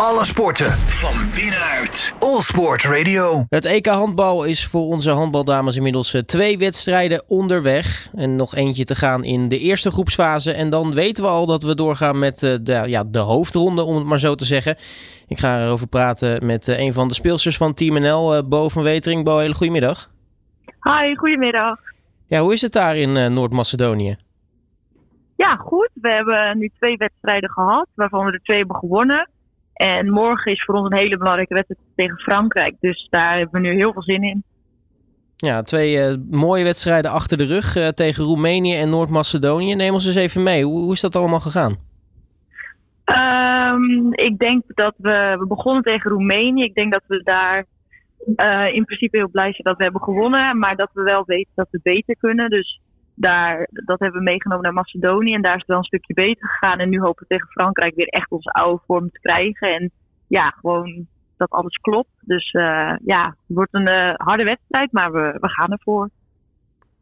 Alle sporten van binnenuit. All Sport Radio. Het EK handbal is voor onze handbaldames inmiddels eh, twee wedstrijden onderweg. En nog eentje te gaan in de eerste groepsfase. En dan weten we al dat we doorgaan met eh, de, ja, de hoofdronde, om het maar zo te zeggen. Ik ga erover praten met eh, een van de speelsters van Team NL, Bo van Wetering. Bo, hele goedemiddag. Hi, goedemiddag. Ja, hoe is het daar in Noord-Macedonië? Ja, goed. We hebben nu twee wedstrijden gehad, waarvan we er twee hebben gewonnen. En morgen is voor ons een hele belangrijke wedstrijd tegen Frankrijk. Dus daar hebben we nu heel veel zin in. Ja, twee uh, mooie wedstrijden achter de rug uh, tegen Roemenië en Noord-Macedonië. Neem ons eens even mee. Hoe, hoe is dat allemaal gegaan? Um, ik denk dat we, we begonnen tegen Roemenië. Ik denk dat we daar uh, in principe heel blij zijn dat we hebben gewonnen. Maar dat we wel weten dat we beter kunnen. Dus daar, dat hebben we meegenomen naar Macedonië. En daar is het wel een stukje beter gegaan. En nu hopen we tegen Frankrijk weer echt onze oude vorm te krijgen. En ja, gewoon dat alles klopt. Dus uh, ja, het wordt een uh, harde wedstrijd, maar we, we gaan ervoor.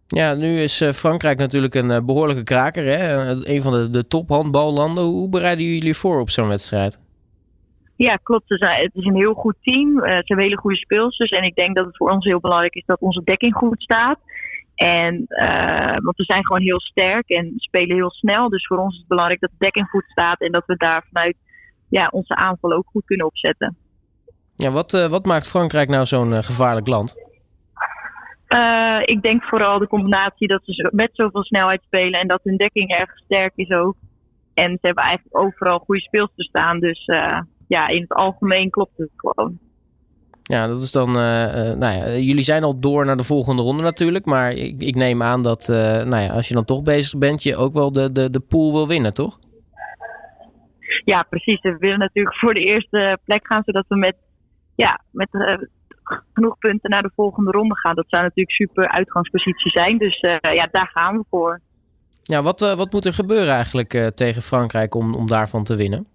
Ja, nu is uh, Frankrijk natuurlijk een behoorlijke kraker. Hè? Een van de, de tophandballanden. Hoe bereiden jullie voor op zo'n wedstrijd? Ja, klopt. Het is een heel goed team. ze hebben hele goede speelsters. En ik denk dat het voor ons heel belangrijk is dat onze dekking goed staat. En, uh, want we zijn gewoon heel sterk en spelen heel snel. Dus voor ons is het belangrijk dat de dekking goed staat en dat we daar vanuit ja, onze aanval ook goed kunnen opzetten. Ja, wat, uh, wat maakt Frankrijk nou zo'n uh, gevaarlijk land? ik denk vooral de combinatie dat ze met zoveel snelheid spelen en dat hun dekking erg sterk is ook. En ze hebben eigenlijk overal goede speelsters staan. Dus ja, in het algemeen klopt het gewoon. Ja, dat is dan. Uh, nou ja, jullie zijn al door naar de volgende ronde natuurlijk. Maar ik, ik neem aan dat uh, nou ja, als je dan toch bezig bent, je ook wel de, de, de pool wil winnen, toch? Ja, precies. We willen natuurlijk voor de eerste plek gaan, zodat we met, ja, met genoeg punten naar de volgende ronde gaan. Dat zou natuurlijk super uitgangspositie zijn. Dus ja, daar gaan we voor. Ja, wat, wat moet er gebeuren eigenlijk tegen Frankrijk om, om daarvan te winnen?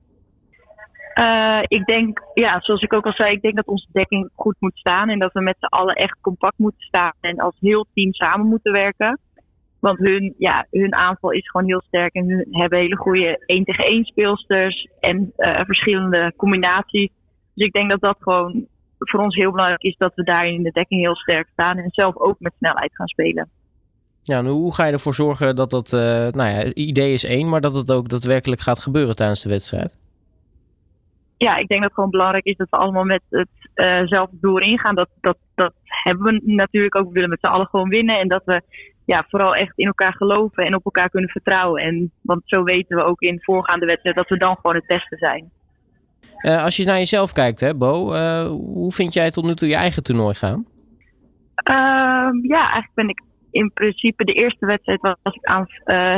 Uh, ik denk, ja, zoals ik ook al zei, ik denk dat onze dekking goed moet staan. En dat we met z'n allen echt compact moeten staan. En als heel team samen moeten werken. Want hun, ja, hun aanval is gewoon heel sterk. En hun hebben hele goede 1 tegen 1 speelsters. En uh, verschillende combinaties. Dus ik denk dat dat gewoon voor ons heel belangrijk is. Dat we daarin in de dekking heel sterk staan. En zelf ook met snelheid gaan spelen. Ja, nu hoe ga je ervoor zorgen dat dat, uh, nou ja, idee is één, maar dat het ook daadwerkelijk gaat gebeuren tijdens de wedstrijd? Ja, ik denk dat het gewoon belangrijk is dat we allemaal met hetzelfde uh doel ingaan. Dat, dat, dat hebben we natuurlijk ook. We willen met z'n allen gewoon winnen. En dat we ja, vooral echt in elkaar geloven en op elkaar kunnen vertrouwen. En, want zo weten we ook in voorgaande wedstrijden dat we dan gewoon het beste zijn. Uh, als je naar jezelf kijkt, hè, Bo, uh, hoe vind jij tot nu toe je eigen toernooi gaan? Uh, ja, eigenlijk ben ik in principe de eerste wedstrijd was ik aan,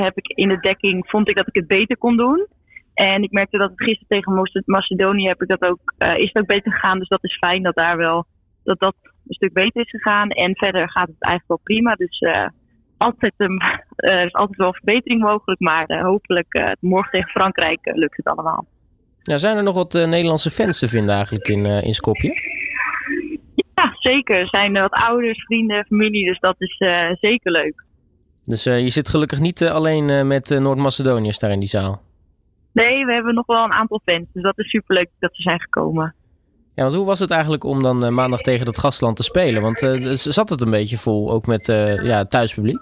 heb ik in de dekking, vond ik dat ik het beter kon doen. En ik merkte dat het gisteren tegen Macedonië heb ik dat ook, uh, is het ook beter gegaan. Dus dat is fijn dat daar wel dat dat een stuk beter is gegaan. En verder gaat het eigenlijk wel prima. Dus uh, altijd, um, er is altijd wel verbetering mogelijk. Maar hopelijk morgen tegen Frankrijk lukt het allemaal. Ja, zijn er nog wat Nederlandse fans te vinden eigenlijk in, in Skopje? Ja, zeker. Er zijn wat ouders, vrienden, familie. Dus dat is zeker leuk. Dus je zit gelukkig niet alleen met Noord-Macedoniërs daar in die zaal? Nee, we hebben nog wel een aantal fans. Dus dat is superleuk dat ze zijn gekomen. Ja, want hoe was het eigenlijk om dan uh, maandag tegen dat gastland te spelen? Want uh, zat het een beetje vol, ook met uh, ja, thuispubliek?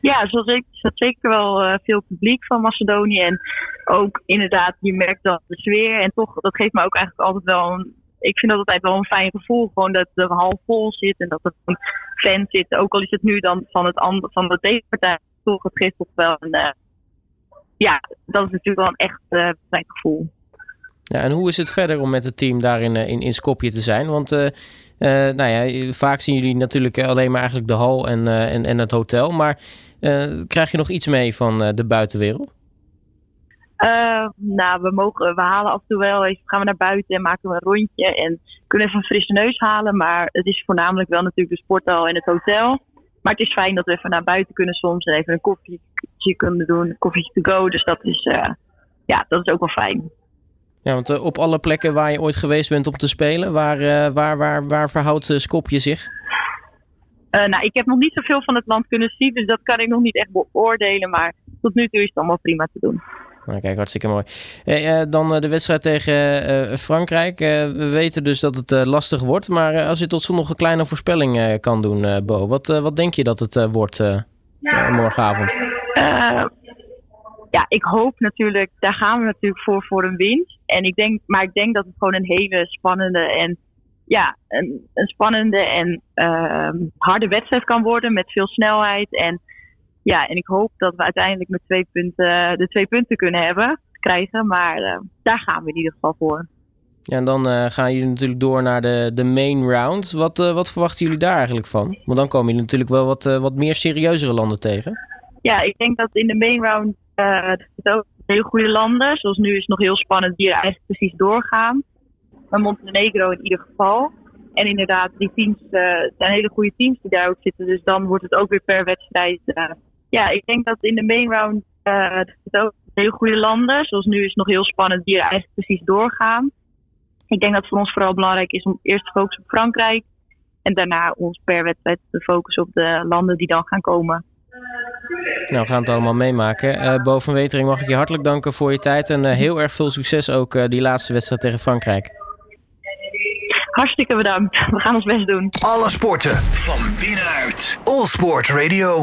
Ja, zoals ik zat zeker wel veel publiek van Macedonië. En ook inderdaad, je merkt dat de sfeer. En toch, dat geeft me ook eigenlijk altijd wel een... Ik vind dat altijd wel een fijn gevoel. Gewoon dat de hal vol zit en dat er een fan zit. Ook al is het nu dan van, het andere, van de tegenpartij. Toch, het geeft toch wel een ja, dat is natuurlijk wel een echt uh, fijn gevoel. Ja, en hoe is het verder om met het team daar in, in, in Skopje te zijn? Want uh, uh, nou ja, vaak zien jullie natuurlijk alleen maar eigenlijk de hal en, en, en het hotel. Maar krijg je nog iets mee van de buitenwereld? nou, we, mogen, we halen af en toe wel even, gaan we naar buiten en maken we een rondje. En kunnen even een frisse neus halen. Maar het is voornamelijk wel natuurlijk de sporthal en het hotel. Maar het is fijn dat we even naar buiten kunnen soms en even een koffietje kunnen doen, een koffietje to go. Dus dat is, uh, ja, dat is ook wel fijn. Ja, want uh, op alle plekken waar je ooit geweest bent om te spelen, waar, uh, waar, waar, waar verhoudt Skopje zich? nou, ik heb nog niet zoveel van het land kunnen zien, dus dat kan ik nog niet echt beoordelen. Maar tot nu toe is het allemaal prima te doen. Nou, kijk, hartstikke mooi. Hey, dan de wedstrijd tegen Frankrijk. we weten dus dat het lastig wordt. Maar als je tot nog een kleine voorspelling kan doen, Bo. Wat, wat denk je dat het wordt morgenavond? ja, ik hoop natuurlijk, daar gaan we natuurlijk voor, voor een winst. En ik denk, maar ik denk dat het gewoon een hele spannende en ja, een, een spannende en uh, harde wedstrijd kan worden met veel snelheid. En ja, en ik hoop dat we uiteindelijk met twee punten de twee punten kunnen hebben, krijgen. Maar uh, daar gaan we in ieder geval voor. Ja, en dan uh, gaan jullie natuurlijk door naar de, de main round. Wat, uh, wat verwachten jullie daar eigenlijk van? Want dan komen jullie natuurlijk wel wat, wat meer serieuzere landen tegen. Ja, ik denk dat in de main round het ook hele goede landen. Zoals nu is het nog heel spannend wie er eigenlijk precies doorgaan. Maar Montenegro in ieder geval. En inderdaad, die teams zijn hele goede teams die daar ook zitten. Dus dan wordt het ook weer per wedstrijd. Ja, ik denk dat in de main round uh, het ook hele goede landen. Zoals nu is het nog heel spannend wie er eigenlijk precies doorgaan. Ik denk dat het voor ons vooral belangrijk is om eerst te focussen op Frankrijk. En daarna ons per wedstrijd te focussen op de landen die dan gaan komen. Nou, we gaan het allemaal meemaken. Uh, Bo van Wetering, mag ik je hartelijk danken voor je tijd. En uh, heel erg veel succes ook uh, die laatste wedstrijd tegen Frankrijk. Hartstikke bedankt. We gaan ons best doen. Alle sporten van binnenuit. All Sport Radio.